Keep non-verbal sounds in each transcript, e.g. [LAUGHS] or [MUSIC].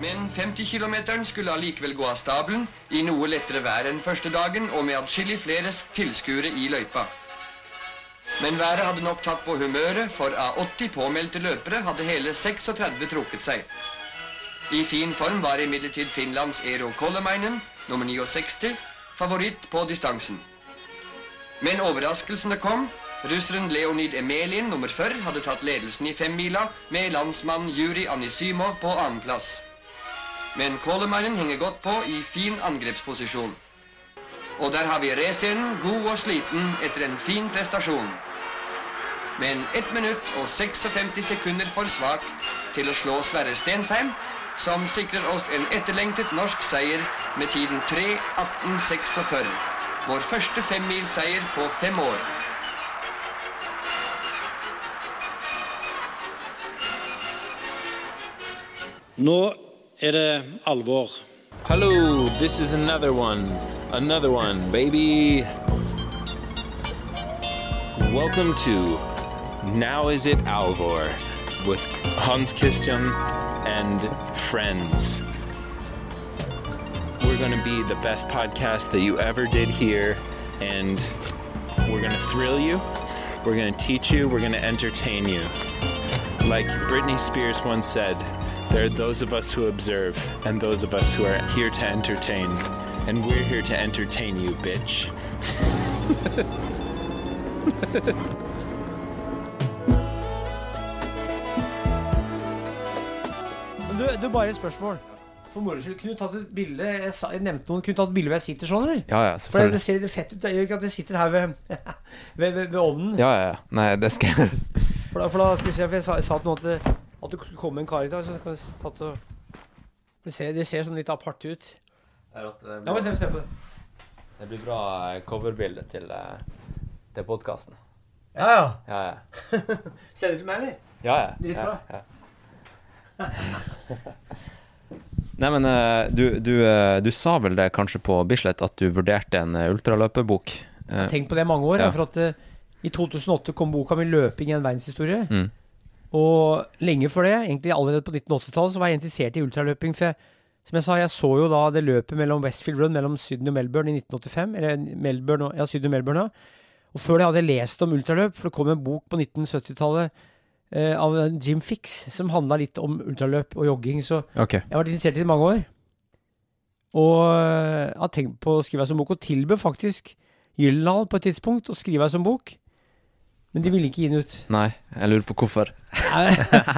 Men 50 km skulle allikevel gå av stabelen, i noe lettere vær enn første dagen og med adskillig flere tilskuere i løypa. Men været hadde nok tatt på humøret, for av 80 påmeldte løpere hadde hele 36 trukket seg. I fin form var imidlertid Finlands Eero Kolemainen, nummer 69, favoritt på distansen. Men overraskelsene kom. Russeren Leonid Emelin, nummer 40, hadde tatt ledelsen i femmila, med landsmann Juri Anisymov på annenplass. Men Kålemannen henger godt på i fin angrepsposisjon. Og der har vi raceren, god og sliten etter en fin prestasjon. Men 1 minutt og 56 sekunder for svak til å slå Sverre Stensheim, som sikrer oss en etterlengtet norsk seier med tiden 3.18,46. Vår første femmilseier på fem år. Nå er det alvor. Hello, this is another one. Another one, baby. Welcome to Now Is It Alvor with Hans Christian and friends. We're going to be the best podcast that you ever did here, and we're going to thrill you, we're going to teach you, we're going to entertain you. Like Britney Spears once said, there are those of us who observe and those of us who are here to entertain. And we're here to entertain you, bitch. Du, du, bare et spørsmål. For moro skyld, kunne du tatt et bilde Jeg, sa, jeg nevnte noen, kunne du tatt et bilde hvor jeg sitter sånn, eller? Ja, ja, For det, ser litt fett ut. Det gjør ikke at jeg sitter her ved, [LAUGHS] ved, ved, ved ovnen. Ja, ja, ja. Nei, det skal jeg For da, for da skal vi se, for jeg sa, jeg sa til noen at at det kom en kar i dag, så kan vi tatt og det ser, det ser sånn litt apart ut. Ja, men se, se på det. Det blir bra eh, coverbilde til, eh, til podkasten. Ja, ja. Ja, ja. [LAUGHS] Ser du til meg, eller? Ja, ja. Dritbra. Ja, ja. [LAUGHS] Nei, men eh, du, du, eh, du sa vel det kanskje på Bislett at du vurderte en ultraløpebok? ultraløperbok? Eh, Tenk på det i mange år. Ja. For at eh, i 2008 kom boka mi 'Løping i en verdenshistorie'. Mm. Og lenge før det, egentlig allerede på 1980-tallet, så var jeg interessert i ultraløping. For jeg, som jeg sa, jeg så jo da det løpet mellom Westfield Run mellom Sydney og Melbourne i 1985. Eller Melbourne, ja, Sydney og Melbourne, ja. Og før det hadde jeg lest om ultraløp, for det kom en bok på 1970-tallet eh, av Jim Fix som handla litt om ultraløp og jogging. Så okay. jeg har vært interessert i det i mange år. Og eh, jeg har tenkt på å skrive meg som bok, og tilbød faktisk Gyldendal på et tidspunkt å skrive meg som bok. Men de ville ikke gi den ut. Nei, jeg lurer på hvorfor.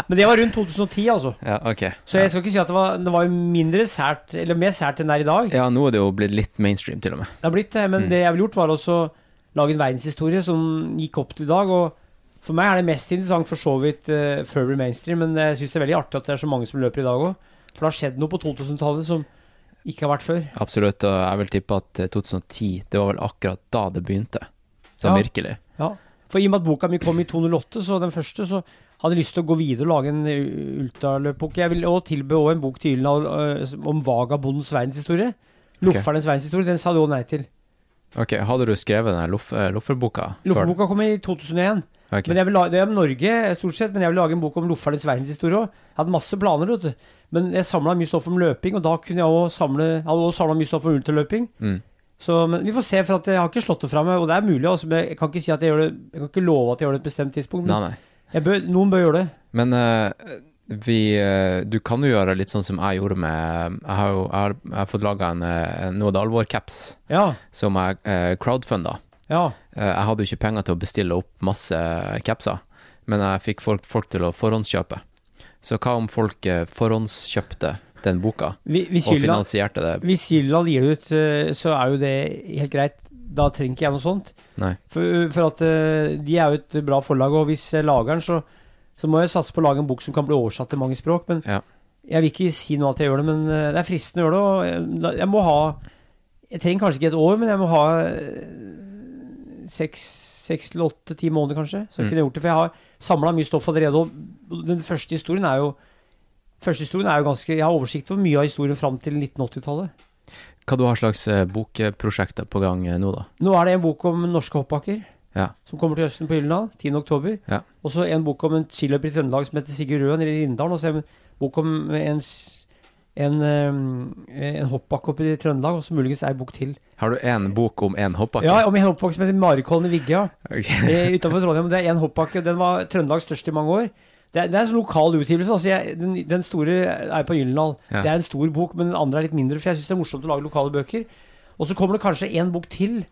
Men det var rundt 2010, altså. Ja, ok. Så jeg skal ikke si at det var, det var mindre sært, eller mer sært enn det er i dag. Ja, nå er det jo blitt litt mainstream, til og med. Det har blitt det, men Mm. det jeg ville gjort, var også lage en verdenshistorie som gikk opp til i dag. Og for meg er det mest interessant for så vidt uh, furry Mainstream, men jeg syns det er veldig artig at det er så mange som løper i dag òg. For det har skjedd noe på 2000-tallet som ikke har vært før. Absolutt, og jeg vil tippe at eh, 2010, det var vel akkurat da det begynte. Sånn Ja. virkelig. Ja. For i og med at boka mi kom i 2008, så den første, så hadde jeg lyst til å gå videre og lage en uh, ultraløpbok. Jeg vil også tilby også en bok til Gyldendal uh, om vagabondens verdenshistorie. Loffernes verdenshistorie. Den sa du òg nei til. Ok, hadde du skrevet den loff, eh, Lofferboka? kom i 2001. Okay. Men jeg vil lage, Det er om Norge, stort sett, men jeg vil lage en bok om loffernes verdenshistorie òg. Jeg hadde masse planer, vet du. Men jeg samla mye stoff om løping, og da kunne jeg òg samle Jeg hadde også samla mye stoff om ultraløping. Mm. Så men vi får se, for jeg har ikke slått det fra meg. Og det er mulig, altså, men jeg kan ikke si at jeg gjør det Jeg kan ikke love at jeg gjør det et bestemt tidspunkt. Nei, nei. bør, noen bør gjøre det. Men uh, vi uh, Du kan jo gjøre litt sånn som jeg gjorde med Jeg har jo jeg har, jeg har fått laga en, eh, en Noe det alvor-caps Ja. som jeg uh, crowdfunda. Ja. Uh, jeg hadde jo ikke penger til å bestille opp masse capser, men jeg fikk folk, folk til å forhåndskjøpe. Så hva om folk forhåndskjøpte den boka, Vi- Hvis og Gyldendal finansierte det? hvis Gyldal gir det ut, eh, så er jo det helt greit. Da trenger ikke jeg noe sånt. For, for at eh, de er jo et bra forlag, og hvis jeg lager den, så, så må jeg satse på å lage en bok som kan bli oversatt til mange språk. Men Ja. jeg vil ikke si nå at jeg gjør det, men eh, det er fristende å gjøre det. Og jeg, jeg må ha Jeg trenger kanskje ikke et år, men jeg må ha eh, seks seks til åtte-ti måneder, kanskje. Så jeg Mm. kunne gjort det, For jeg har samla mye stoff allerede. Og den første historien er jo Første historien er jo ganske Jeg har oversikt over mye av historien fram til 1980-tallet. Hva du har slags eh, bokprosjekter på gang eh, nå, da? Nå er det en bok om norske hoppbakker. Ja. Som kommer til høsten på Gyldendal 10. oktober. Ja. Og så en bok om en skiløper i Trøndelag som heter Sigurd Røen, eller i Rindalen. Og så en bok om en en, eh, en hoppbakke oppe i Trøndelag, og så muligens ei bok til. Har du en bok om en hoppbakke? Ja, om en hoppbakke som heter Marikollen i Vigga. Okay. Ok. Utenfor Trondheim. Det er en hoppbakke. Den var Trøndelags største i mange år. Det er, det er en lokal utgivelse. Altså jeg, den, den store er på Gyllendal. Ja. Det er en stor bok, men den andre er litt mindre, for jeg syns det er morsomt å lage lokale bøker. Og så kommer det kanskje en bok til,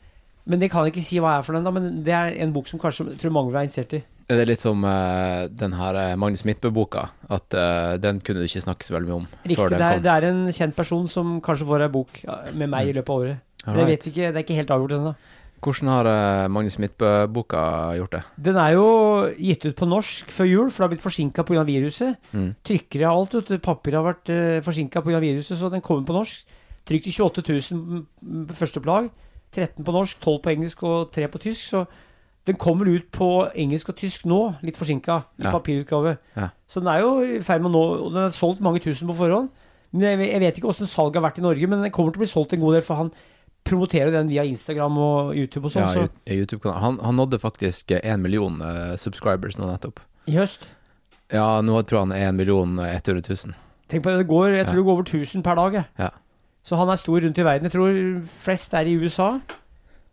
men det kan jeg ikke si hva er for den, da. Men det er en bok som kanskje tror mange vil være interessert i. Det Er litt som uh, den her eh, Magnus Midtbø-boka? At uh, den kunne du ikke snakke så veldig mye om Riktig. Det er, det er en kjent person som kanskje får ei bok med meg i løpet av året. Det vet vi ikke, det er ikke helt avgjort ennå. Hvordan har eh, Magnus Midtbø-boka gjort det? Den er jo gitt ut på norsk før jul, for det har blitt forsinka pga. viruset. Mm. Trykkere og alt. Papir har vært uh, forsinka pga. viruset, så den kommer på norsk. Trykt i 28 000 på første plag. 13 på norsk, 12 på engelsk og 3 på tysk. Så den kommer ut på engelsk og tysk nå, litt forsinka, i Ja. papirutgave. Ja. Så den er jo i ferd med å nå Og den er solgt mange tusen på forhånd. Men jeg, jeg vet ikke åssen salget har vært i Norge, men den kommer til å bli solgt en god del, for han promoterer den via Instagram og YouTube og sånn. Ja, så YouTube-kanal. Han, han nådde faktisk én million eh, subscribers nå nettopp. i høst Ja, nå tror jeg han er én million 100 000. Tenk på det, det går, jeg tror Ja. det går over 1000 per dag. Ja. Så han er stor rundt i verden. Jeg tror flest er i USA.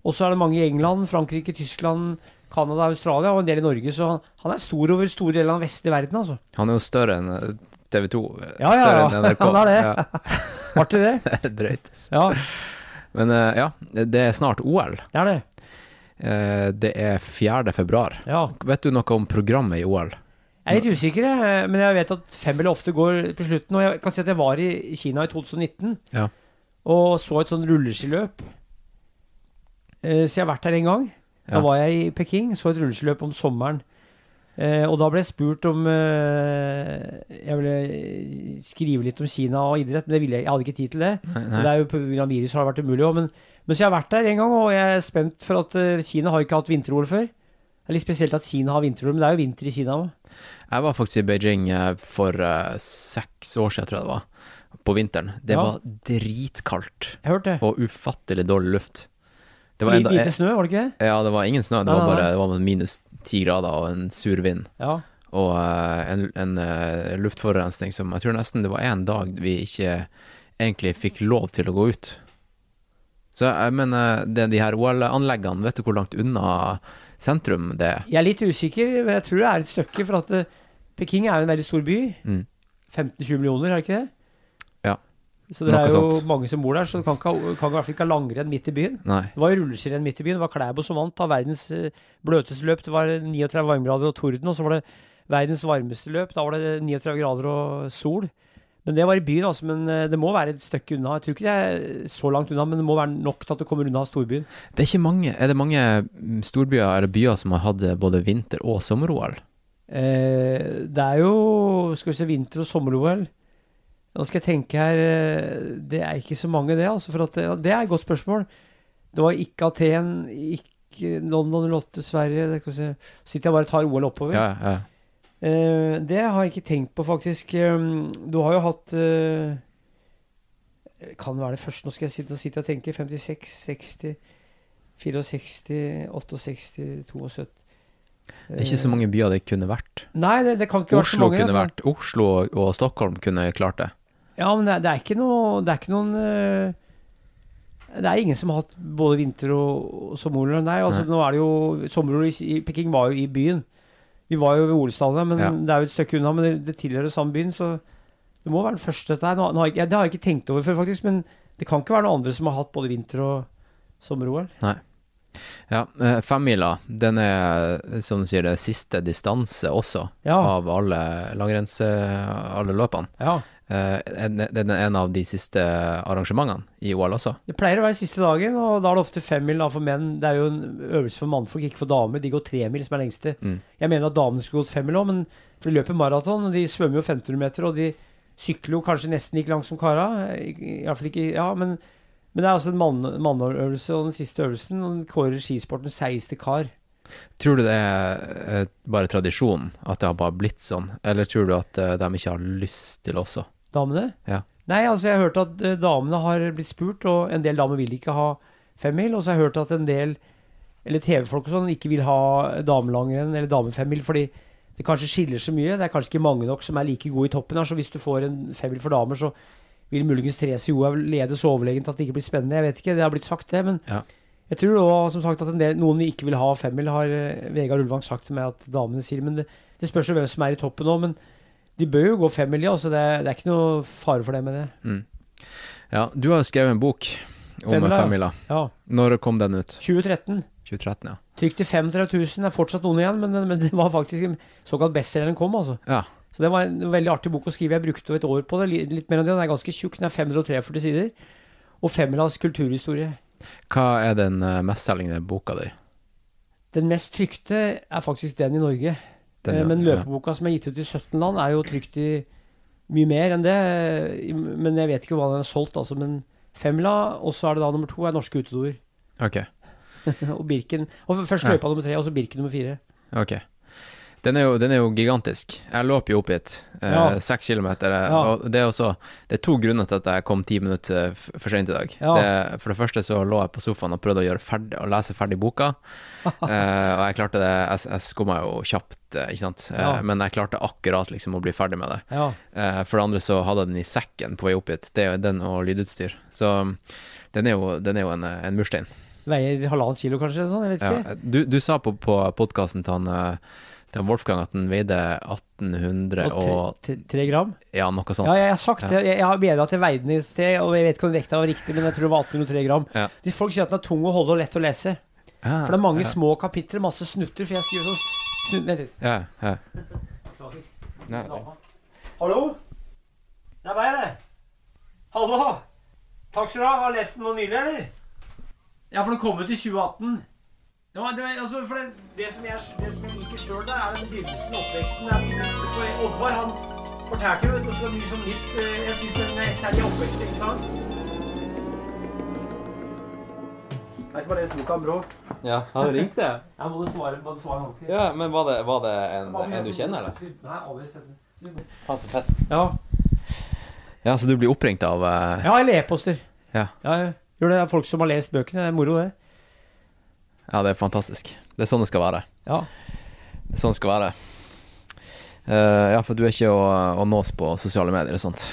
Og så er det mange i England, Frankrike, Tyskland, Canada, Australia og en del i Norge. Så han, han er stor over store deler av den vestlige verden, altså. Han er jo større enn eh, TV 2. Ja, ja, større enn NRK. [LAUGHS] Han er det. Ja, Artig det. [LAUGHS] det er drøyt. Ja, Men eh, ja, det er snart OL. det er det. Eh, det er 4. februar. Ja. Vet du noe om programmet i OL? Jeg er litt usikker, jeg, men jeg vet at femmila ofte går på slutten. Og jeg kan si at jeg var i Kina i 2019 Ja. og så et sånn rulleskiløp. Eh, Så jeg har vært der en gang. Da Ja. var jeg i Peking, så et rulleskiløp om sommeren. Eh, og da ble jeg spurt om eh, jeg ville skrive litt om Kina og idrett, men det ville jeg, jeg hadde ikke tid til det. Nei, nei. Det er jo Pga. virus har det vært umulig òg. Men, men så jeg har vært der en gang, og jeg er spent for at eh, Kina har ikke hatt vinter-OL før. Det er litt spesielt at Kina har vinter-OL, men det er jo vinter i Kina òg. Jeg var faktisk i Beijing eh, for eh, seks år siden, tror jeg det var. På vinteren. Det Ja. var dritkaldt Jeg hørte det. og ufattelig dårlig luft. Det var enda, lite snø, var det ikke det? ja, det var ingen snø. Det Nei, var bare det var minus ti grader og en sur vind. Ja. Og eh, en, en eh, luftforurensning som jeg tror nesten det var en dag vi ikke egentlig fikk lov til å gå ut. Så jeg mener, det, de her OL-anleggene, vet du hvor langt unna sentrum det er? Jeg er litt usikker, men jeg tror det er et stykke. For at eh, Peking er jo en veldig stor by. Mm. 15-20 millioner, er det ikke det? Så det Noe er jo sånt. mange som bor der, så du kan ikke, kan i hvert fall ikke ha langrenn midt i byen. Nei. Det var jo rulleskirenn midt i byen. Det var Klæbo som vant av verdens eh, bløteste løp. Det var 39 varmegrader og torden, og så var det verdens varmeste løp. Da var det 39 grader og sol. Men det var i byen, altså. Men eh, det må være et stykke unna. Jeg tror ikke det er så langt unna, men det må være nok til at du kommer unna storbyen. Det er ikke mange Er det mange mm, storbyer eller byer som har hatt eh, både vinter- og sommer-OL? Eh, det er jo skal vi se, vinter- og sommer-OL. Nå skal jeg tenke her eh, Det er ikke så mange, det. altså, for at det, er et godt spørsmål. Det var ikke Aten, ikke London 08, Sverige det. Så sitter jeg bare og tar OL oppover. Ja, ja. Uh, det har jeg ikke tenkt på, faktisk. Um, du har jo hatt uh, Kan være det første? Nå skal jeg sitte og, sitte og tenke. 56, 60, 64, 68, 72 Det er ikke så mange byer det kunne vært. Nei, det, det kan ikke være så Oslo mange. kunne vært Oslo og Stockholm kunne klart det. Ja, men det, er- det ikke noe Det er ikke noen eh, Det er ingen som har hatt både vinter og, og sommer. Nei, altså nå er det jo Sommerol i, Peking var jo i byen. Vi var jo ved OL-stallene, men Ja. det er jo et stykke unna. Men det, det tilhører samme byen, så det må være den første dette her. Nå, nå har jeg, ja, det har jeg ikke tenkt over før, faktisk. Men det kan ikke være noen andre som har hatt både vinter- og sommer-OL. Ja, eh, Femmila, den er som du sier, det siste distanse også Ja. av alle langrenns... eh, alle løpene. Ja. Eh, en- er en av de siste arrangementene i OL også. Det pleier å være siste dagen, og da er det ofte femmil for menn. Det er jo en øvelse for mannfolk, ikke for damer. De går tremil, som er lengste. Mm. Jeg mener at damene skulle gått femmil òg, men for de løper maraton. og De svømmer jo 1500 meter, og de sykler jo kanskje nesten like langt som kara. I, i hvert fall ikke, ja, men, men det er altså en mannøvelse manneøvelse, og den siste øvelsen og den kårer skisporten 16. kar. Tror du det er eh, bare tradisjon, at det har bare blitt sånn, eller tror du at eh, de ikke har lyst til også? Damene? Ja. Nei, altså jeg har hørt at eh, damene har blitt spurt, og en del damer vil ikke ha femmil. Og så har jeg hørt at en del, eller TV-folk og sånn, ikke vil ha damelangrenn eller damefemmil fordi det kanskje skiller så mye. Det er kanskje ikke mange nok som er like gode i toppen her, så hvis du får en femmil for damer, så vil muligens Therese Johaug lede så overlegent at det ikke blir spennende. Jeg vet ikke, det har blitt sagt, det. Men Ja. jeg tror også, som sagt at en del, noen ikke vil ha femmil, har eh, Vegard Ulvang sagt til meg at damene sier. Men det, det spørs jo hvem som er i toppen nå. Men de bør jo gå femmil, ja. Så det, det er ikke noe fare for det med det. Mm. Ja, du har jo skrevet en bok om Femmila, ja. Når kom den ut? 2013. 2013, ja. Trykte til 35 000. Det er fortsatt noen igjen, men, men det var faktisk en såkalt bestselgeren kom, altså. Ja. Så det var en veldig artig bok å skrive. Jeg brukte et år på det. Litt mer enn det. Den er ganske tjukk. Den er 543 sider. Og Femmilas kulturhistorie. Hva er den uh, mestselgende boka di? Den mest trykte er faktisk den i Norge. Den, Eh, ja. men løpeboka som er gitt ut i 17 land, er jo trykt i mye mer enn det. Men jeg vet ikke hva den er solgt, altså. Men Femla, og så er det da nummer to, er norske utedoer. Ok. [LAUGHS] og Birken. Og først Ja. nummer tre, og så Birken nummer fire. ok. Den er, jo, den er jo gigantisk. Jeg løp jo opp hit. eh, Ja. Seks kilometer. Ja. Og det er også Det er to grunner til at jeg kom ti minutter for sent i dag. Ja. Det, for det første så lå jeg på sofaen og prøvde å ferdig Å lese ferdig boka. [LAUGHS] eh, og jeg klarte det Jeg, jeg skumma jo kjapt, eh, ikke sant. Eh, Men jeg klarte akkurat liksom å bli ferdig med det. Eh, for det andre så hadde jeg den i sekken på vei opp hit. Det er jo den og lydutstyr. Så den er jo, den er jo en, en murstein. Veier halvannen kilo, kanskje? Sånn, jeg vet ikke. Du, du sa på, på podkasten til han eh, til Wolfgang at den veide 1800 Og tre, tre, gram? Ja, noe sånt. Ja, jeg har sagt det. Jeg, jeg har bedret at jeg veide den i sted, og jeg vet ikke om vekta var riktig, men jeg tror det var 1803 gram. Ja. De folk sier at den er tung å holde og lett å lese. Ja, For det er mange ja. små kapitler, masse snutter, for jeg skriver sånn snutt, Vent litt. Ja, ja. Nei, Hallo? Det er meg, det. Hallo? Takk skal du ha. Har lest den nå nylig, eller? Ja, for den kom ut i 2018. Det, var, det, var, altså, for det, det, som jeg, det som jeg liker sjøl, er den begynnelsen av oppveksten. Oddvar han fortalte jo så mye som nytt. eh, Jeg syns den er særlig oppveksten, ikke sant? Jeg skal bare lese boka, bror. Ja, han ringte? [LAUGHS] Jeg må du svare, må du svare ordentlig. Ja, men var det, var det en, en du kjenner, eller? Nei, aldri sett den. Han så fett. Ja. Ja, så du blir oppringt av uh... Ja, eller e-poster. Ja. Ja, det. Det er folk som har lest bøkene. Det er moro, det. Ja, det er fantastisk. Det er sånn det skal være. Ja. Det er sånn det skal være. Uh, ja, for du er ikke å, å nås på sosiale medier og sånt.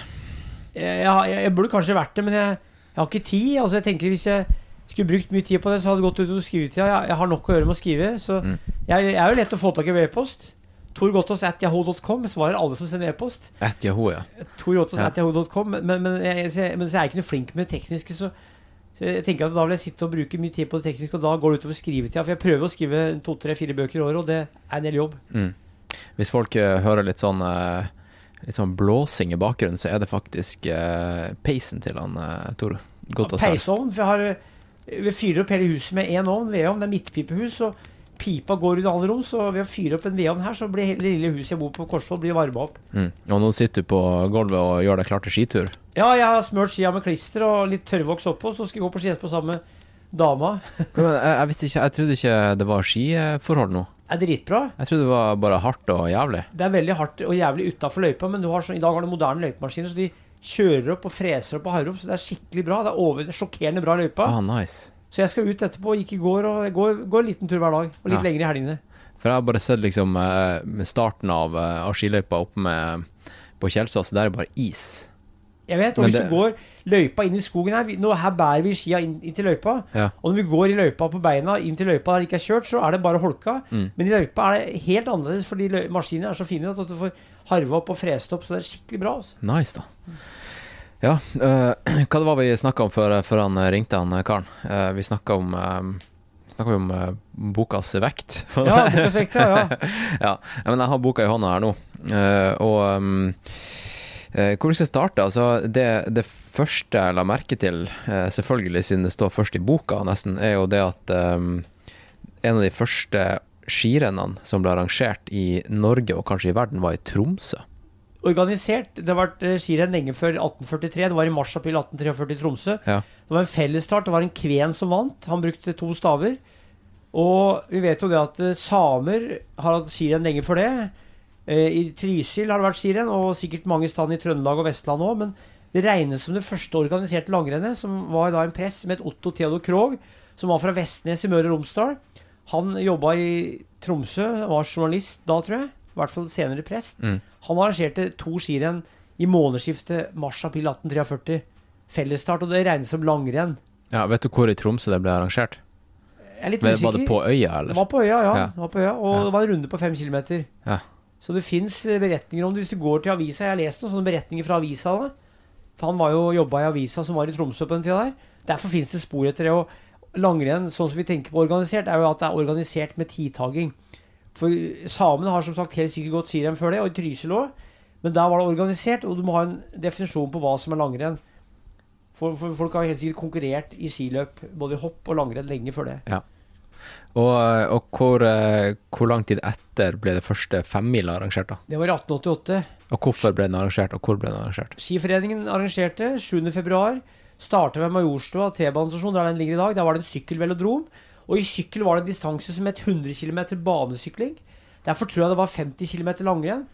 Jeg, jeg, jeg, jeg burde kanskje vært det, men jeg, jeg har ikke tid. Altså, jeg tenker Hvis jeg skulle brukt mye tid på det, så hadde det gått utover skrivetida. Jeg, jeg har nok å gjøre med å skrive. Så Mm. jeg, er jo lett å få tak i ved e-post. torgotos.yahoo.com. yahoo.com, svarer alle som sender e-post. Et Yahoo, ja. torgotos.yahoo.com. Men, men, men, så jeg, men så er jeg ikke noe flink med det tekniske, så, så jeg tenker at da vil jeg sitte og bruke mye tid på det tekniske, og da går det utover skrivetida. For jeg prøver å skrive to, tre, fire bøker i året, og det er en del jobb. Mm. Hvis folk eh, hører litt sånn eh, Litt sånn blåsing i bakgrunnen, så er det faktisk uh, peisen til han Tor Gottaas her. Peisovn. For jeg har Vi fyrer opp hele huset med én ovn, vedovn. Det er midtpipehus, og pipa går under alle rom. Så ved å fyre opp en vedovn her, så blir hele lille huset jeg bor på Korsvoll, blir varma opp. Mm. Og nå sitter du på gulvet og gjør deg klar til skitur. Ja, jeg har smurt skia med klister og litt tørrvoks oppå, så skal jeg gå på ski på sammen med dama. [LAUGHS] Men jeg, jeg visste ikke Jeg trodde ikke det var skiforhold nå. Det er dritbra. Jeg trodde det var bare hardt og jævlig. Det er veldig hardt og jævlig utafor løypa, men du har sånn, i dag har du moderne løypemaskiner, så de kjører opp og freser opp og harrer opp, så det er skikkelig bra. Det er, over, det er sjokkerende bra løypa. Ah, nice. Så jeg skal ut etterpå, gikk i går, og går, går en liten tur hver dag. Og litt Ja. lenger i helgene. For jeg har bare sett liksom eh, med starten av, eh, av skiløypa oppe med, på Kjelsås, der er det bare is. Jeg vet, og Men hvis det- du går løypa inn i skogen her nå, Her bærer vi skia inn, inn til løypa. Ja. Og når vi går i løypa på beina inn til løypa der det ikke er kjørt, så er det bare holka. Mm. Men i løypa er det helt annerledes, fordi maskinene er så fine at du får harva opp og frest opp. Så det er skikkelig bra. Altså. Nice, da. Ja, uh, [CLEARS THROAT] hva det var vi snakka om før, før han ringte, han eh, karen? Uh, vi snakka om uh, Snakka om uh, bokas vekt. Ja, bokas vekt, ja. [LAUGHS] ja. ja, men jeg har boka i hånda her nå, uh, og um, uh, hvor skal jeg starte? Altså, det, det første jeg la merke til, eh, selvfølgelig siden det står først i boka, nesten, er jo det at um, en av de første skirennene som ble arrangert i Norge, og kanskje i verden, var i Tromsø. Organisert. Det har vært eh, skirenn lenge før 1843. Det var i mars-april 1843 i Tromsø. Ja. Det var en fellesstart. Det var en kven som vant. Han brukte to staver. Og vi vet jo det at eh, samer har hatt skirenn lenge før det. Eh, I Trysil har det vært skirenn, og sikkert mange steder i Trøndelag og Vestland òg. Men det regnes som det første organiserte langrennet, som var da en press med Otto Theodor Krogh, som var fra Vestnes i Møre og Romsdal. Han jobba i Tromsø, var journalist da, tror jeg. I hvert fall senere prest. Mm. Han arrangerte to skirenn i månedsskiftet mars-april 1843. Fellesstart, og det regnes som langrenn. Ja, vet du hvor i Tromsø det ble arrangert? Jeg er litt usikker. var det på øya, eller? Det var på øya, ja. Ja. Det var på øya, og Ja. det var en runde på fem kilometer. Ja. Så det fins beretninger om det hvis du går til avisa. Jeg har lest noen sånne beretninger fra avisa. da. For han var jo jobba i avisa som var i Tromsø på den tida der. Derfor fins det spor etter det. Og langrenn, sånn som vi tenker på organisert, er jo at det er organisert med tidtagging. For samene har som sagt helt sikkert gått sirenn før det, og i Trysil òg. Men der var det organisert, og du må ha en definisjon på hva som er langrenn. For, for folk har helt sikkert konkurrert i skiløp, både i hopp og langrenn, lenge før det. Og, og hvor, eh, hvor lang tid etter ble det første femmila arrangert, da? Det var i 1888. Og hvorfor ble den arrangert, og hvor ble den arrangert? Skiforeningen arrangerte 7. februar. Startet ved Majorstua T-banestasjon, der den ligger i dag. Der var det en sykkelvelodrom. Og i sykkel var det en distanse som het 100 km banesykling. Derfor tror jeg det var 50 km langrenn.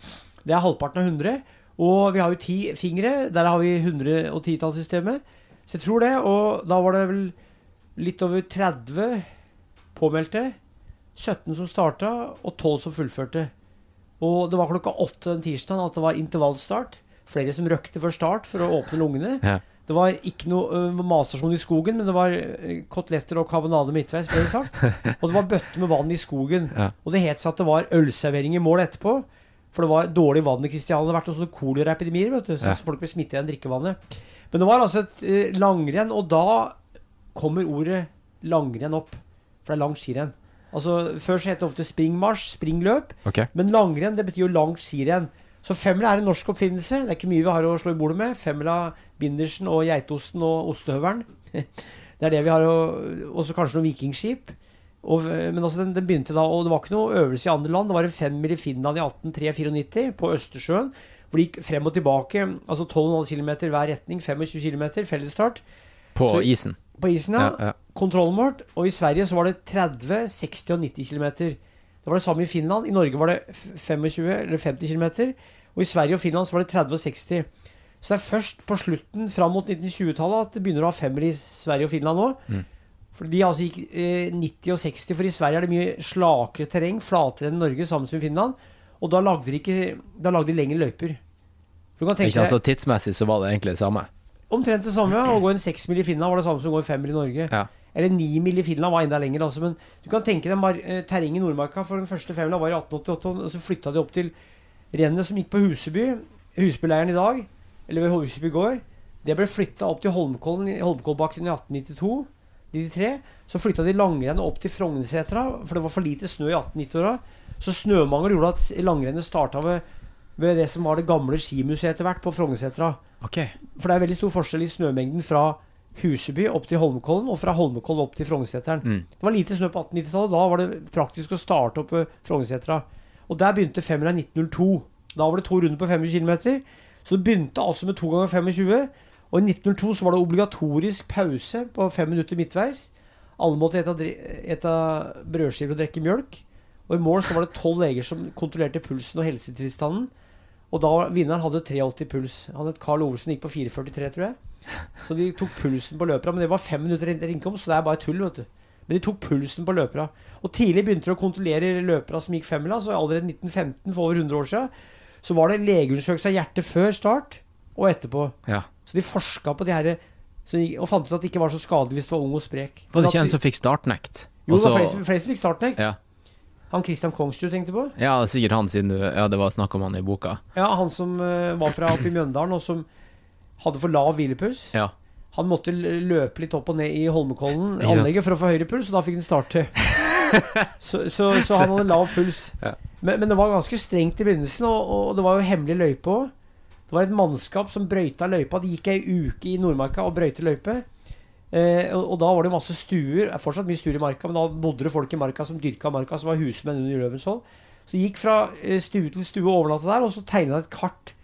Det er halvparten av 100. Og vi har jo ti fingre. Der har vi 110-tallssystemet. Så jeg tror det. Og da var det vel litt over 30 påmeldte. 17 som starta, og 12 som fullførte. Og det var klokka åtte den tirsdagen at det var intervallstart. Flere som røkte før start for å åpne lungene. Ja. Det var ikke noe uh, matstasjon i skogen, men det var øh, koteletter og karbonade midtveis, ble det sagt. [LAUGHS] Og det var bøtter med vann i skogen. Ja. Og det het seg at det var ølservering i mål etterpå. For det var dårlig vann i Kristiania. Det har vært noen sånne koleraepidemier, vet du. Så Ja. folk ble smittet igjen drikkevannet. Men det var altså et uh, langrenn, og da kommer ordet langrenn opp. For det er langt skirenn. Altså, Før så het det ofte springmarsj, springløp. Okay. Men langrenn det betyr jo langt skirenn. Så femmila er en norsk oppfinnelse. Det er ikke mye vi har å slå i bordet med. Femmila, bindersen og geitosten og ostehøvelen. [LAUGHS] Det er det vi har Og så kanskje noen vikingskip. Og, men også den, den begynte da, og det var ikke noe øvelse i andre land. Det var en femmil i Finland i 1893 på Østersjøen. Hvor det gikk frem og tilbake. Altså 12,5 km hver retning. 25 km fellesstart. På Så- isen. På isen, ja. Ja, ja. Kontrollmålt. Og i Sverige så var det 30, 60 og 90 km. Det var det samme i Finland. I Norge var det 25 eller 50 km. Og i Sverige og Finland så var det 30 og 60. Så det er først på slutten, fram mot 1920-tallet, at det begynner å ha femmer i Sverige og Finland nå. Mm. For de altså gikk eh, 90 og 60, for i Sverige er det mye slakere terreng, flatere enn Norge, sammen som Finland. Og da lagde de, ikke, da lagde de lengre løyper. Ikke sant, deg tidsmessig så var det egentlig det samme. omtrent det samme. Å gå en seksmil i Finland var det samme som å gå en femmer i Norge. Ja. Eller ni mil i Finland var enda lenger. Altså, men du kan tenke deg eh, terreng i Nordmarka. For den første femmila var i 1888, og så flytta de opp til rennet som gikk på Huseby. Husbyleiren i dag, eller ved Huseby gård. Det ble flytta opp til Holmkollen, i Holmenkollbakken i 1892. 93. Så flytta de langrennet opp til Frognersetra, for det var for lite snø i 1890-åra. Så snømangel gjorde at langrennet starta ved, ved det som var det gamle skimuseet etter hvert, på Frognersetra. Okay. For det er veldig stor forskjell i snømengden fra Huseby opp til Holmenkollen, og fra Holmenkollen opp til Frognerseteren. Mm. Det var lite snø på 1890-tallet. Da var det praktisk å starte opp ved Frognersetra. Og der begynte femmila i 1902. Da var det to runder på 25 km. Så det begynte altså med to ganger 25. Og i 1902 så var det obligatorisk pause på fem minutter midtveis. Alle måtte ete, brødskiver og drikke mjølk. Og i mål så var det tolv leger som kontrollerte pulsen og helsetilstanden. Og da vinneren hadde 83 puls. Han het Carl Olsen, gikk på 4,43, tror jeg. Så de tok pulsen på løpera. Men det var fem minutter innkomst, så det er bare tull, vet du. Men de tok pulsen på løpera. Og tidlig begynte de å kontrollere løpera som gikk femmila, så allerede 1915, for over 100 år siden, så var det legeundersøkelse av hjertet før start og etterpå. Ja. Så de forska på de her og fant ut at det ikke var så skadelig hvis du var ung og sprek. Var det ikke en som fikk startnekt? Jo, det var Og så- flere som- flere som fikk startnekt. ja. Han Christian Kongsrud tenkte på. ja, er sikkert han siden du Ja, det var snakk om han i boka. Ja, Han som uh, var fra oppe i Mjøndalen, og som hadde for lav hvilepuls. Ja. Han måtte løpe litt opp og ned i Holmenkollen-anlegget for å få høyere puls, og da fikk han starte. [LAUGHS] så, så, så han hadde lav puls. Ja. Men, men det var ganske strengt i begynnelsen, og, og det var jo hemmelig løype òg. Det var et mannskap som brøyta løypa. De gikk ei uke i Nordmarka og brøyte løype. Eh, og, og da var det masse stuer. Det er fortsatt mye stuer i marka, men da bodde det folk i marka som dyrka marka, som var husmenn under Løvenskiold. Så jeg gikk fra eh, stue til stue og overnatta der, og så tegna et kart.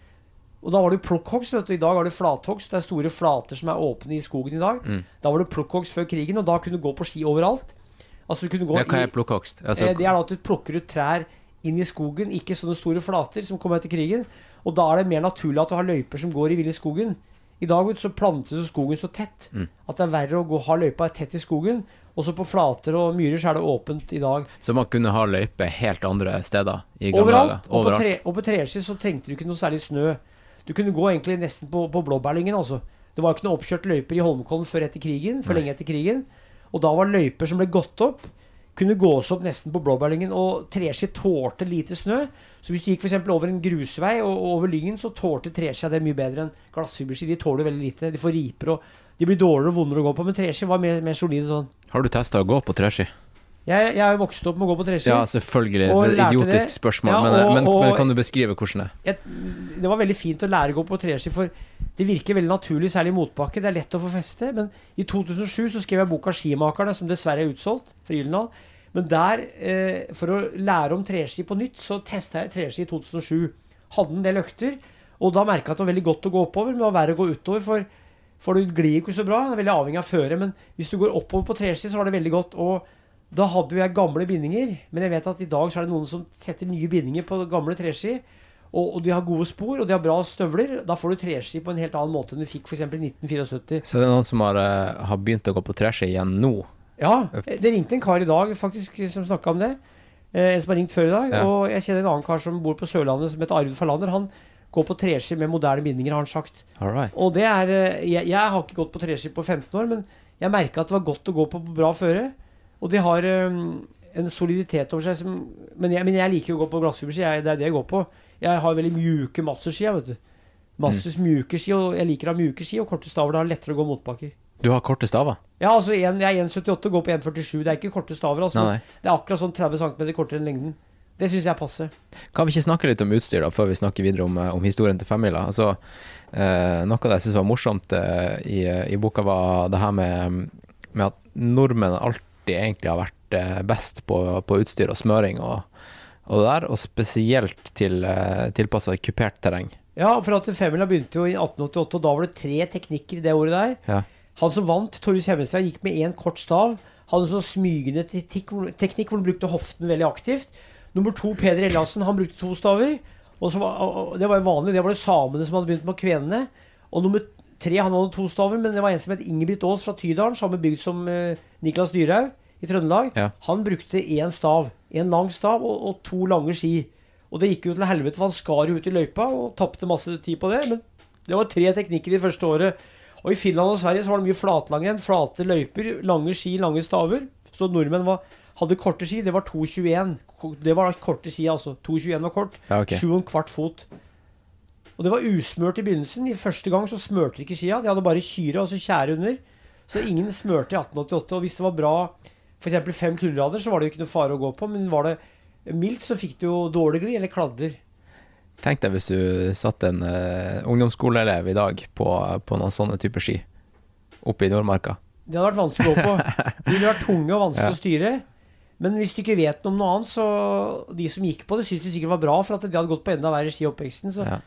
Og da var det plukkhogst. vet du. I dag har du flathogst. Det er store flater som er åpne i skogen i dag. Mm. Da var det plukkhogst før krigen, og da kunne du gå på ski overalt. Altså du kunne gå ja hva er plukkhogst? Altså, eh, Det er da at du plukker ut trær inn i skogen, ikke sånne store flater som kom etter krigen. Og da er det mer naturlig at du har løyper som går i ville skogen. I dag så plantes skogen så tett Mm. at det er verre å gå, ha løypa tett i skogen. Også på flater og myrer så er det åpent i dag. Så man kunne ha løype helt andre steder Overalt. dager? Og på, tre, og på treski så trengte du ikke noe særlig snø. Du kunne gå egentlig nesten på, på blåbærlyngen, altså. Det var ikke noe oppkjørt løyper i Holmenkollen før etter krigen, for Nei. lenge etter krigen. Og da var løyper som ble gått opp, kunne gås opp nesten på blåbærlyngen. Og treski tålte lite snø. Så hvis du gikk eksempel over en grusvei og, og over lyngen, så tålte treski det mye bedre enn glassfiberski. De tåler veldig lite. De får riper og de blir dårligere og vondere å gå på. Men treski var mer, mer solide sånn. Har du testa å gå på treski? Jeg, jeg er jo vokst opp med å gå på treski. Ja, selvfølgelig. Et idiotisk det. spørsmål, Ja, men, og- men, og- men kan du beskrive hvordan det er? det var veldig fint å lære å gå på treski, for det virker veldig naturlig, særlig i motbakke. Det er lett å få feste. Men i 2007 så skrev jeg boka 'Skimakerne', som dessverre er utsolgt fra Gyldendal. Men der, eh, for å lære om treski på nytt, så testa jeg treski i 2007. Hadde en del økter, og da merka jeg at det var veldig godt å gå oppover, men det var verre å gå utover. for for du glir ikke så bra. Det er veldig avhengig av føret. Men hvis du går oppover på treski, så var det veldig godt. Og da hadde jeg gamle bindinger. Men jeg vet at i dag så er det noen som setter nye bindinger på gamle treski. Og, og de har gode spor, og de har bra støvler. Da får du treski på en helt annen måte enn du fikk f.eks. i 1974. Så det er noen som har, eh, har begynt å gå på treski igjen nå? Ja, det ringte en kar i dag faktisk som snakka om det. Eh, en som har ringt før i dag. Ja. Og jeg kjenner en annen kar som bor på Sørlandet, som heter Arvid Farlander. Han går på treski med moderne bindinger, har han sagt. Alright. Og det er eh, jeg, jeg har ikke gått på treski på 15 år, men jeg merka at det var godt å gå på bra føre. Og de har um, en soliditet over seg som Men jeg, men jeg liker å gå på glassfiberski. Det er det jeg går på. Jeg har veldig mjuke Matsus-ski. Matsus mjuke ski, og jeg liker å ha mjuke ski og korte staver. Da er lettere å gå motbakker. Du har korte staver? Ja, altså en, jeg er 1,78 og går på 1,47. Det er ikke korte staver. altså. Nei, nei. Det er akkurat sånn 30 cm kortere enn lengden. Det syns jeg passer. Kan vi ikke snakke litt om utstyr da, før vi snakker videre om, eh, om historien til femmila? Altså, eh, noe av det jeg syns var morsomt eh, i, i boka, var det her med, med at nordmenn alltid egentlig har vært eh, best på, på utstyr og smøring og, og det der, og spesielt til, eh, tilpassa kupert terreng. Ja, for at Femmila begynte jo i 1888, og da var det tre teknikker i det året der. Ja. Han som vant, Torjus Hemmelstveit, gikk med én kort stav. Hadde en sånn smygende teknikk, hvor- han brukte hoften veldig aktivt. Nummer to, Peder Eliassen, han brukte to staver. Var, det var jo vanlig, det var det samene som hadde begynt med kvenene. Og nummer tre, han hadde to staver, men det var en som het Ingebrigt Aas fra Tydalen, samme bygd som eh, Niklas Dyrhaug i Trøndelag. Ja. Han brukte én stav. En lang stav og, og to lange ski. Og det gikk jo til helvete, for han skar jo ut i løypa og tapte masse tid på det. Men det var tre teknikker i det første året. Og i Finland og Sverige så var det mye flatlangrenn. Flate løyper, lange ski, lange staver. Så nordmenn var, hadde korte ski. Det var 2,21. Det var korte ski, altså. 2,21 var kort. Ja, okay. Sju og en kvart fot. Og det var usmørt i begynnelsen. I første gang så smørte de ikke skia. De hadde bare kyre, og så tjære under. Så ingen smørte i 1888. Og hvis det var bra f.eks. fem kuldegrader, så var det jo ikke noe fare å gå på. Men var det mildt, så fikk du jo dårlig glid eller kladder. Tenk deg hvis du satt en uh, ungdomsskoleelev i dag på, på noen sånne typer ski oppe i Nordmarka. Det hadde vært vanskelig å gå på. [LAUGHS] De ville vært tunge og vanskelig Ja. å styre. Men hvis du ikke vet noe om noe annet, så de som gikk på det, syntes de sikkert var bra, for at de hadde gått på enda verre ski i oppveksten. Så Ja.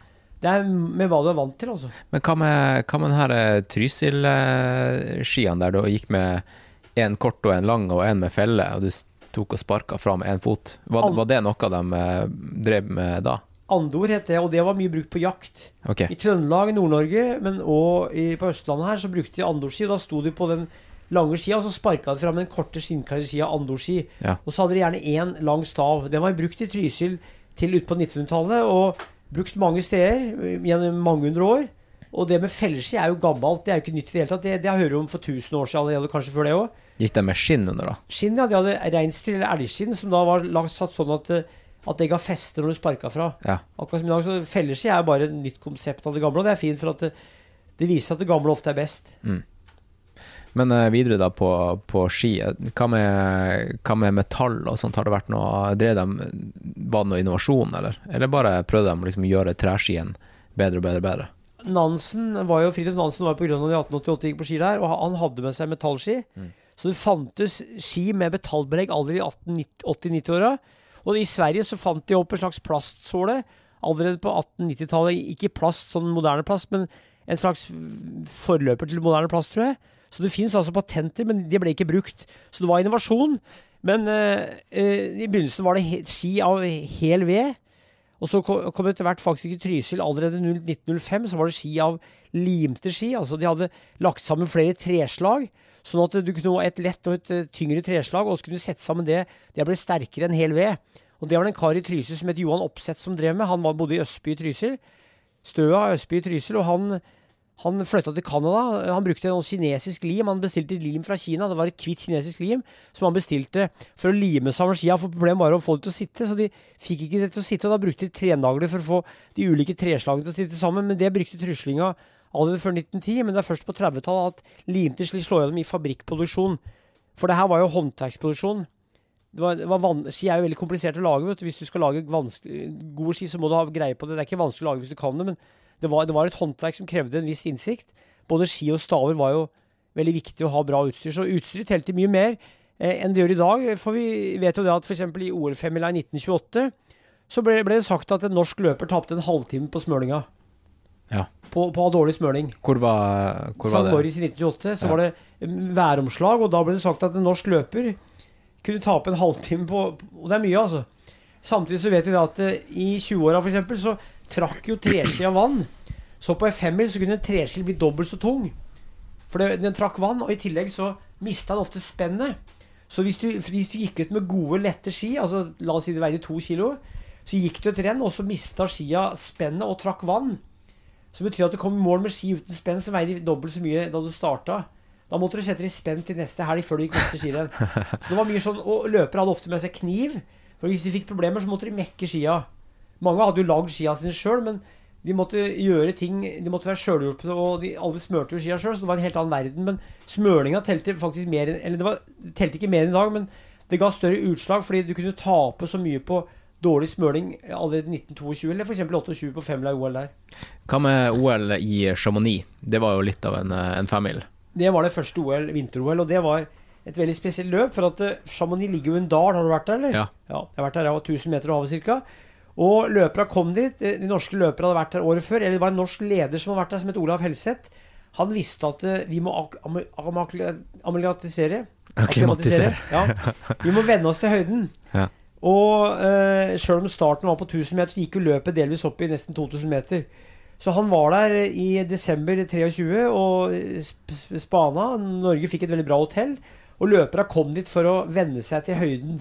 Det er med hva du er vant til, altså. Men hva med, hva med denne eh, Trysil-skiene der du gikk med en kort og en lang og en med felle, og du tok og sparka fra med én fot? Var, var det noe de eh, drev med da? Andor het det, og det var mye brukt på jakt. Okay. I Trøndelag, Nord-Norge, men òg på Østlandet her, så brukte de andorski. Og da sto de på den lange skia, og så sparka de fram den korte skinnkledde skia, andorski. Ja. Og så hadde de gjerne én lang stav. Den var brukt i Trysil til utpå 1900-tallet, og brukt mange steder øh, gjennom mange hundre år. Og det med felleski er jo gammelt, det er jo ikke nytt i det hele tatt. Det, det jeg hører om for 1000 år siden allerede, kanskje før det òg. Gikk de med skinn under, da? Skinn, ja. De hadde reinsdyr eller elgskinn som da var lagt satt sånn at, øh, at det ga feste når du sparka fra. Ja. Akkurat som i dag, så Felleski er bare et nytt konsept av det gamle, og det er fint for at det, det viser at det gamle ofte er best. Men eh, videre da på, på ski, eh, hva med, hva med metall og sånt? Har det vært noe Drev de Var det noe innovasjon, eller? Eller bare prøvde de liksom å gjøre treskien bedre og bedre og bedre? Nansen var jo, Fridtjof Nansen var på Grønland i 1888 gikk på ski der, og han hadde med seg metallski. Så det fantes ski med metallbelegg allerede i 1880-90-åra. Og i Sverige så fant de opp en slags plastsåle allerede på 1890-tallet. Ikke plast, sånn moderne plast, men en slags forløper til moderne plast, tror jeg. Så det fins altså patenter, men de ble ikke brukt. Så det var innovasjon. Men eh, eh, i begynnelsen var det ski av hel ved. Og så ko- kom det etter hvert faktisk ikke Trysil allerede 1905 så var det ski av limte ski. Altså de hadde lagt sammen flere treslag, sånn at du kunne ha et lett og et eh, tyngre treslag, og så kunne du sette sammen det. Det ble sterkere enn hel ved. Og det var det en kar i Trysil som het Johan Opseth som drev med. Han bodde i Østby i Trysil. Støa, Østby i Trysil, og han, han flytta til Canada. Han brukte noe kinesisk lim. Han bestilte lim fra Kina. Det var et hvitt kinesisk lim som han bestilte for å lime sammen skia. For problemet var å få det til å sitte, så de fikk ikke det til å sitte. Og da brukte de trenagler for å få de ulike treslagene til å sitte sammen. Men det brukte truslinga allerede før 1910. Men det er først på 30-tallet at limte slik slår gjennom i fabrikkproduksjon. For det her var jo håndverksproduksjon. Det var, det var ski er jo veldig komplisert å lage. vet du. Hvis du skal lage gode ski, så må du ha greie på det. Det er ikke vanskelig å lage hvis du kan det, men det var, det var et håndverk som krevde en viss innsikt. Både ski og staver var jo veldig viktig å ha bra utstyr. Så utstyret telte mye mer eh, enn det gjør i dag. For vi vet jo det at f.eks. i OL-femmila i 1928 så ble, ble, det sagt at en norsk løper tapte en halvtime på smølinga. Ja. På, på dårlig smøling. Hvor var, hvor var det? Moritz i 1928 så ja. var det væromslag, og da ble det sagt at en norsk løper kunne tape en halvtime på Og det er mye, altså. Samtidig så vet vi at uh, i 20-åra f.eks. så trakk jo treski av vann. Så på F5-mil så kunne en treski bli dobbelt så tung. For det, den trakk vann, og i tillegg så mista den ofte spennet. Så hvis du, hvis du, gikk ut med gode, lette ski, altså la oss si det veide to kilo, så gikk du et renn, og så mista skia spennet og trakk vann. Så betyr at du kom i mål med ski uten spenn, så veide de dobbelt så mye da du starta. Da måtte du sette deg spent til neste helg før du gikk neste skirenn. [LAUGHS] Så det var mye sånn, Og løpere hadde ofte med seg kniv. For hvis de fikk problemer, så måtte de mekke skia. Mange hadde jo lagd skia sine sjøl, men de måtte gjøre ting De måtte være sjølhjulpne, og de alle smurte jo skia sjøl, så det var en helt annen verden. Men smøringa telte faktisk mer Eller det var, telte ikke mer enn i dag, men det ga større utslag fordi du kunne tape så mye på dårlig smøling allerede 1922, eller f.eks. 28 på femmila i OL der. Hva med OL i Chamonix? Det var jo litt av en, en femmil? Det var det første OL, vinter-OL, og det var et veldig spesielt løp. For at uh, Chamonix ligger jo i en dal. Har du vært der, eller? Ja. ja jeg har vært der, jeg var 1000 meter over havet ca. Og løpera kom dit. Eh, de norske løperne hadde vært der året før. Eller det var en norsk leder som hadde vært der, som het Olav Helseth. Han visste at uh, vi må amalgatisere. Akklimatisere. Ja. Vi må venne oss til høyden. [LAUGHS] Ja. Og uh, sjøl om starten var på 1000 meter, så gikk jo løpet delvis opp i nesten 2000 meter. Så han var der i desember 23 og spana. Norge fikk et veldig bra hotell. Og løpera kom dit for å venne seg til høyden.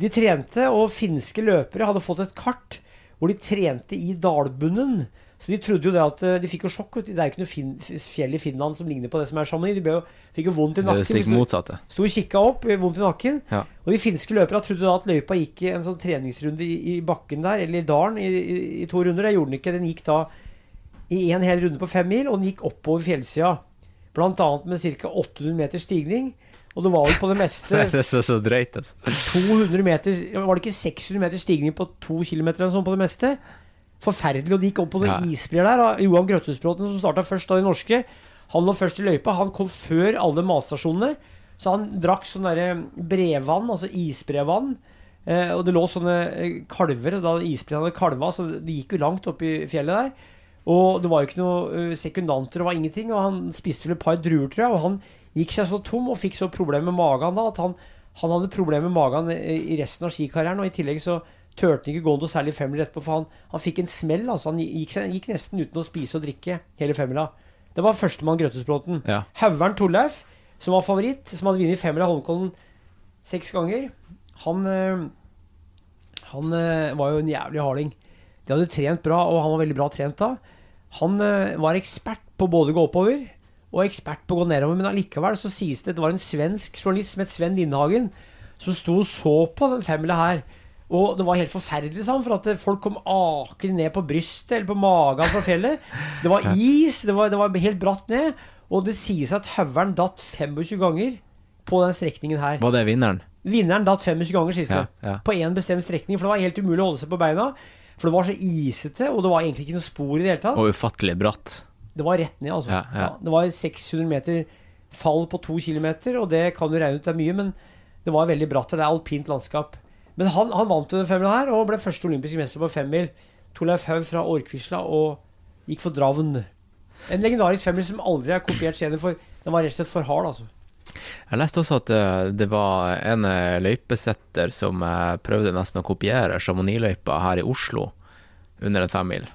De trente, og finske løpere hadde fått et kart hvor de trente i dalbunnen. Så de trodde jo det at eh, de fikk jo sjokk. Det er jo ikke noe fjell i Finland som ligner på det som er Chamonix. De jo, fikk jo vondt i nakken. Det stikk motsatte. Sto og kikka opp, vondt i nakken. Ja. Og de finske løperne trodde da at løypa gikk en sånn treningsrunde i, i bakken der, eller i dalen, i, i, i, to runder. Det gjorde den ikke. Den gikk da i en hel runde på fem mil, og den gikk oppover fjellsida. Blant annet med ca. 800 meter stigning. Og det var vel på det meste [LAUGHS] Det er så, så drøyt, altså. 200 meter Var det ikke 600 meter stigning på to kilometer eller sånn på det meste? Forferdelig. Og de gikk opp på noen ja. isbreer der. Johan Grøttesbråten, som starta først av de norske, han lå først i løypa. Han kom før alle matstasjonene. Så han drakk sånn derre brevvann, altså isbrevann. Eh, og det lå sånne eh, kalver, og da isbreen hadde kalva, så det gikk jo langt opp i fjellet der. Og det var jo ikke noe sekundanter, det var ingenting. Og han spiste vel et par druer, tror jeg. Og han gikk seg så tom og fikk så problemer med magen da at han, han hadde problemer med magen i resten av skikarrieren. Og i tillegg så turte han ikke gå noe særlig femmil etterpå, for han, han, fikk en smell. altså Han gikk, gikk, nesten uten å spise og drikke hele femmila. Det var førstemann Grøttesbråten. Ja. Haugern Torleif, som var favoritt, som hadde vunnet femmila Holmenkollen seks ganger, han, han var jo en jævlig harding. De hadde trent bra, og han var veldig bra trent da. Han uh, var ekspert på både å gå oppover og ekspert på å gå nedover, men allikevel så sies det at det var en svensk journalist som het Sven Lindhagen, som sto og så på den femmila her. Og det var helt forferdelig, sånn, for at folk kom akende ned på brystet eller på magen fra fjellet. Det var [LAUGHS] is, det var, det var helt bratt ned. Og det sies at Haugern datt 25 ganger på den strekningen her. Var det vinneren? Vinneren datt 25 ganger siste. Ja, ja. På én bestemt strekning, for det var helt umulig å holde seg på beina. For det var så isete, og det var egentlig ikke noe spor i det hele tatt. Og ufattelig bratt. Det var rett ned, altså. Ja, ja. Det var 600 meter fall på to kilometer, og det kan du regne ut er mye, men det var veldig bratt. Det er alpint landskap. Men han, han vant jo den femmila her, og ble første olympiske mester på femmil. Torleif Haug fra Årkvisla og gikk for Dravn. En legendarisk femmil som aldri er kopiert senere, for den var rett og slett for hard, altså. Jeg leste også at eh, det var en eh, løypesetter som eh, prøvde nesten å kopiere Chamonix-løypa her i Oslo under en femmil.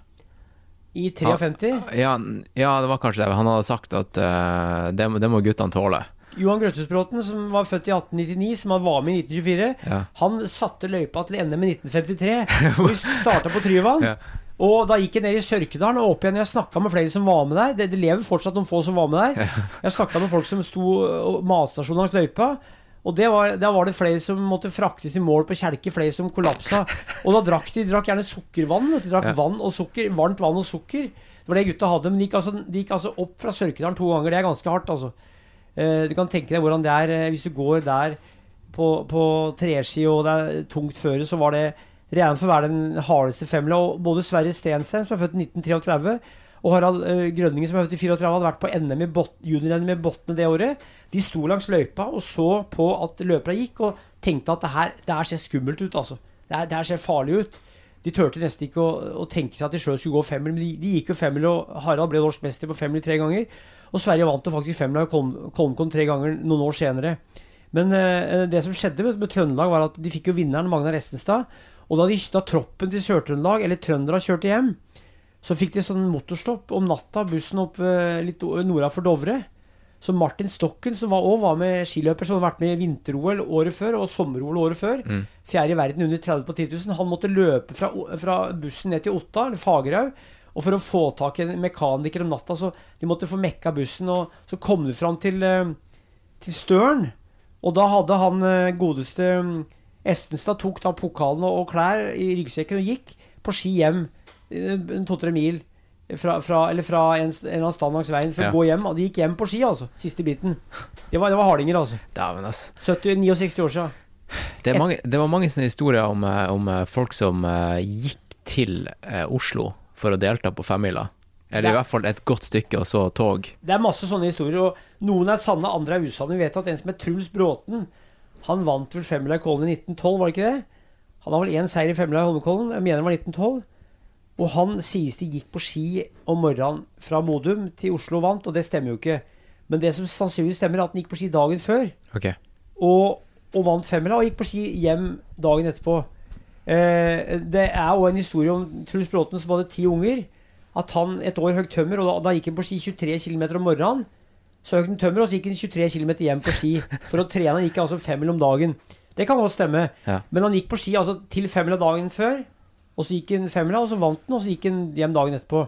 I 53? Ja, ja, det var kanskje det. Han hadde sagt at uh, det, det, må guttene tåle. Johan Grøttesbråten, som var født i 1899, som han var med i 1924, ja. han satte løypa til NM i 1953. Og vi starta på Tryvann. ja. Og da gikk jeg ned i Sørkedalen og opp igjen. Jeg snakka med flere som var med der. Det, det lever fortsatt noen få som var med der. Jeg snakka med folk som sto matstasjonen langs løypa. Og det var, da var det flere som måtte fraktes i mål på kjelke, flere som kollapsa. Og da drakk de, de drakk gjerne sukkervann. De drakk Ja. vann og sukker, varmt vann og sukker. Det var det gutta hadde. Men de gikk altså, de gikk altså opp fra Sørkedalen to ganger. Det er ganske hardt, altså. Eh, du kan tenke deg hvordan det er eh, hvis du går der på, på treski og det er tungt føre, så var det regnet for å være den hardeste femmila. Og både Sverre Stensheim, som er født i 1933, og Harald uh, Grønningen, som er født i 34, hadde vært på NM i bot, junior-NM i Botne det året. De sto langs løypa og så på at løperne gikk, og tenkte at det her, det her ser skummelt ut, altså. Det her, det her ser farlig ut. De turte nesten ikke å, å tenke seg at de sjøl skulle gå femmil, men de, de gikk jo femmil, og Harald ble norsk mester på femmil tre ganger. Og Sverige vant det faktisk femmila i Kolm- Kolmkon tre ganger noen år senere. Men uh, det som skjedde med, med Trøndelag, var at de fikk jo vinneren Magnar Restenstad. Og da, de, da troppen til Sør-Trøndelag, eller trøndere, kjørte hjem, så fikk de sånn motorstopp om natta, bussen opp eh, litt norda for Dovre. Så Martin Stokken, som var, også var med skiløper, som hadde vært med i vinter-OL året før, og sommer-OL året før, fjerde i verden under 30 på 10 000, han måtte løpe fra, fra bussen ned til Otta, eller Fagerhaug, og for å få tak i en mekaniker om natta, så de måtte få mekka bussen, og så kom de fram til, eh, til Støren. Og da hadde han eh, godeste mm, Estenstad tok da pokalen og, klær i ryggsekken og gikk på ski hjem to-tre mil fra, fra, eller fra en, en eller annen stand langs veien for Ja. å gå hjem. Og de gikk hjem på ski, altså. Siste biten. Det var, det var hardinger, altså. Dæven, ass. 70, 69 år siden. Det, er mange, det var mange sånne historier om, eh, om eh, folk som eh, gikk til eh, Oslo for å delta på femmila. Eller i hvert fall et godt stykke, og så tog. Det er masse sånne historier, og noen er sanne, andre er usanne. Vi vet at en som het Truls Bråten, han vant vel femmila i Kollen i 1912, var det ikke det? Han har vel én seier i femmila i Holmenkollen, jeg mener det var 1912. Og han sies de gikk på ski om morgenen fra Modum til Oslo og vant, og det stemmer jo ikke. Men det som sannsynligvis stemmer, er at han gikk på ski dagen før, Okay. og, og vant femmila, og gikk på ski hjem dagen etterpå. Eh, det er jo en historie om Truls Bråten som hadde ti unger. At han et år høgg tømmer, og da, da gikk han på ski 23 km om morgenen. Så høgg han tømmer, og så gikk han 23 km hjem på ski for å trene. Han gikk altså femmil om dagen. Det kan også stemme. Ja. Men han gikk på ski altså til femmila dagen før, og så gikk han femmila, og så vant han, og så gikk han hjem dagen etterpå.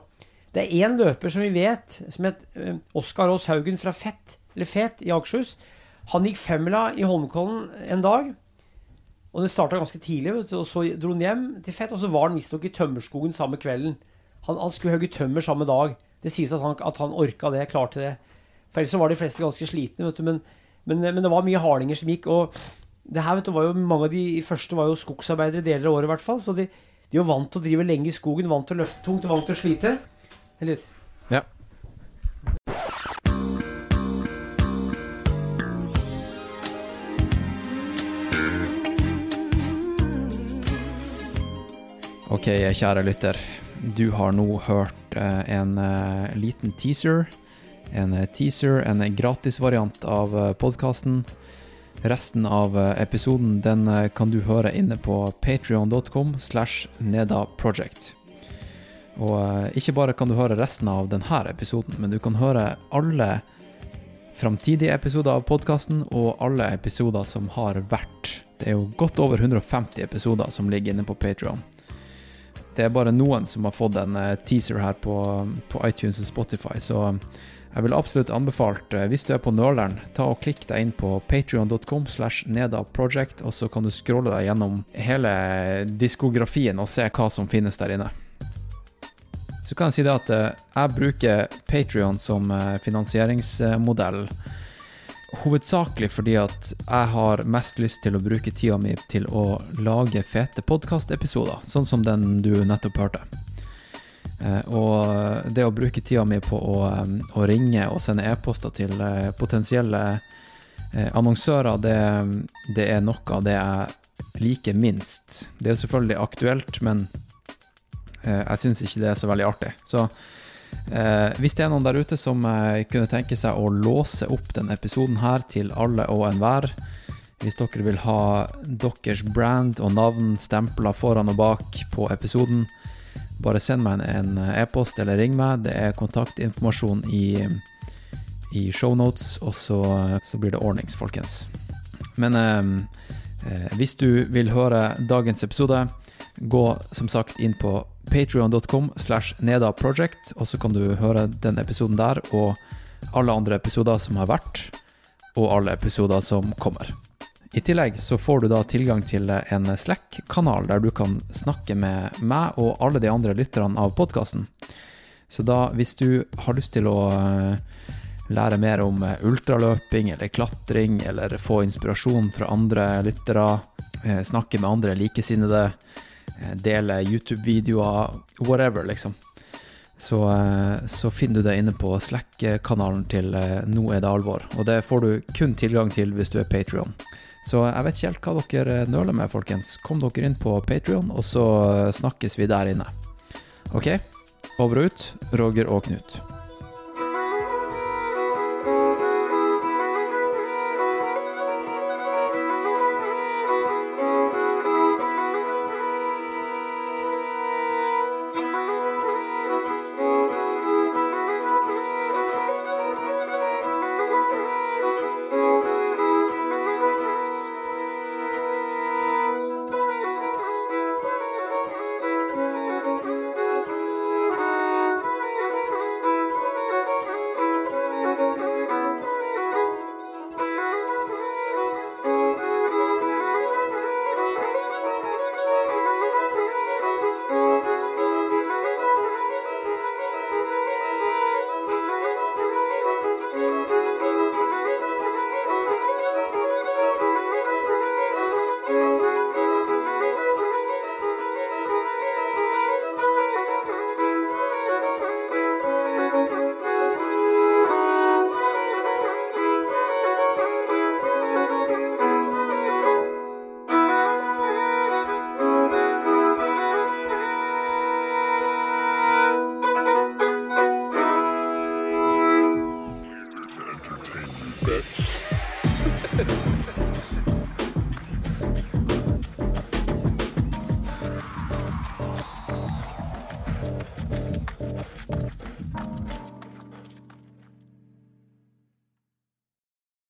Det er én løper som vi vet, som het eh, Oskar Aas Haugen fra Fett, eller Fet i Akershus. Han gikk femmila i Holmenkollen en dag. Og det starta ganske tidlig, vet du, og så dro han hjem til Fett, og så var han visstnok i tømmerskogen samme kvelden. Han, han skulle hogge tømmer samme dag. Det sies at han, at han orka det, klarte det. For ellers så var de fleste ganske slitne, vet du. Men, men, men det var mye hardinger som gikk. Og det her vet du, var jo mange av de første var jo skogsarbeidere deler av året, i hvert fall. Så de, de var vant til å drive lenge i skogen, vant til å løfte tungt og vant til å slite. Eller Ja. Ok, kjære lytter. Du har nå hørt eh, en eh, liten teaser. En eh, teaser, en gratisvariant av uh, podkasten. Resten av eh, episoden den eh, kan du høre inne på patrion.com slash nedaproject. Og eh, ikke bare kan du høre resten av denne episoden, men du kan høre alle framtidige episoder av podkasten og alle episoder som har vært. Det er jo godt over 150 episoder som ligger inne på Patreon. Det er bare noen som har fått en teaser her på, på iTunes og Spotify, så jeg vil absolutt anbefalt, eh, hvis du er på nøleren, ta og klikk deg inn på patreon.com slash nedaproject, og så kan du scrolle deg gjennom hele diskografien og se hva som finnes der inne. Så kan jeg si det at eh, jeg bruker Patreon som eh, finansieringsmodell hovedsakelig fordi at jeg har mest lyst til å bruke tida mi til å lage fete podkastepisoder, sånn som den du nettopp hørte. Eh, Og det å bruke tida mi på å, eh, å ringe og sende e-poster til eh, potensielle eh, annonsører, det, det er noe av det jeg liker minst. Det er selvfølgelig aktuelt, men eh, jeg syns ikke det er så veldig artig. Så Eh, hvis det er noen der ute som eh, kunne tenke seg å låse opp denne episoden her til alle og enhver, hvis dere vil ha deres brand og navn stempla foran og bak på episoden, bare send meg en e-post eller ring meg. Det er kontaktinformasjon i, i shownotes, og så, så blir det ordnings, folkens. Men eh, eh, hvis du vil høre dagens episode, Gå som sagt inn på patrion.com slash nedaproject, og så kan du høre den episoden der og alle andre episoder som har vært, og alle episoder som kommer. I tillegg så får du da tilgang til en Slack-kanal der du kan snakke med meg og alle de andre lytterne av podkasten. Så da, hvis du har lyst til å eh, lære mer om eh, ultraløping eller klatring, eller få inspirasjon fra andre lyttere, eh, snakke med andre likesinnede, dele YouTube-videoer, whatever, liksom, så, så, finner du det inne på Slack-kanalen til Nå er det alvor. Og det får du kun tilgang til hvis du er Patrion. Så jeg vet ikke helt hva dere nøler med, folkens. Kom dere inn på Patrion, og så snakkes vi der inne. Ok? Over og ut, Roger og Knut.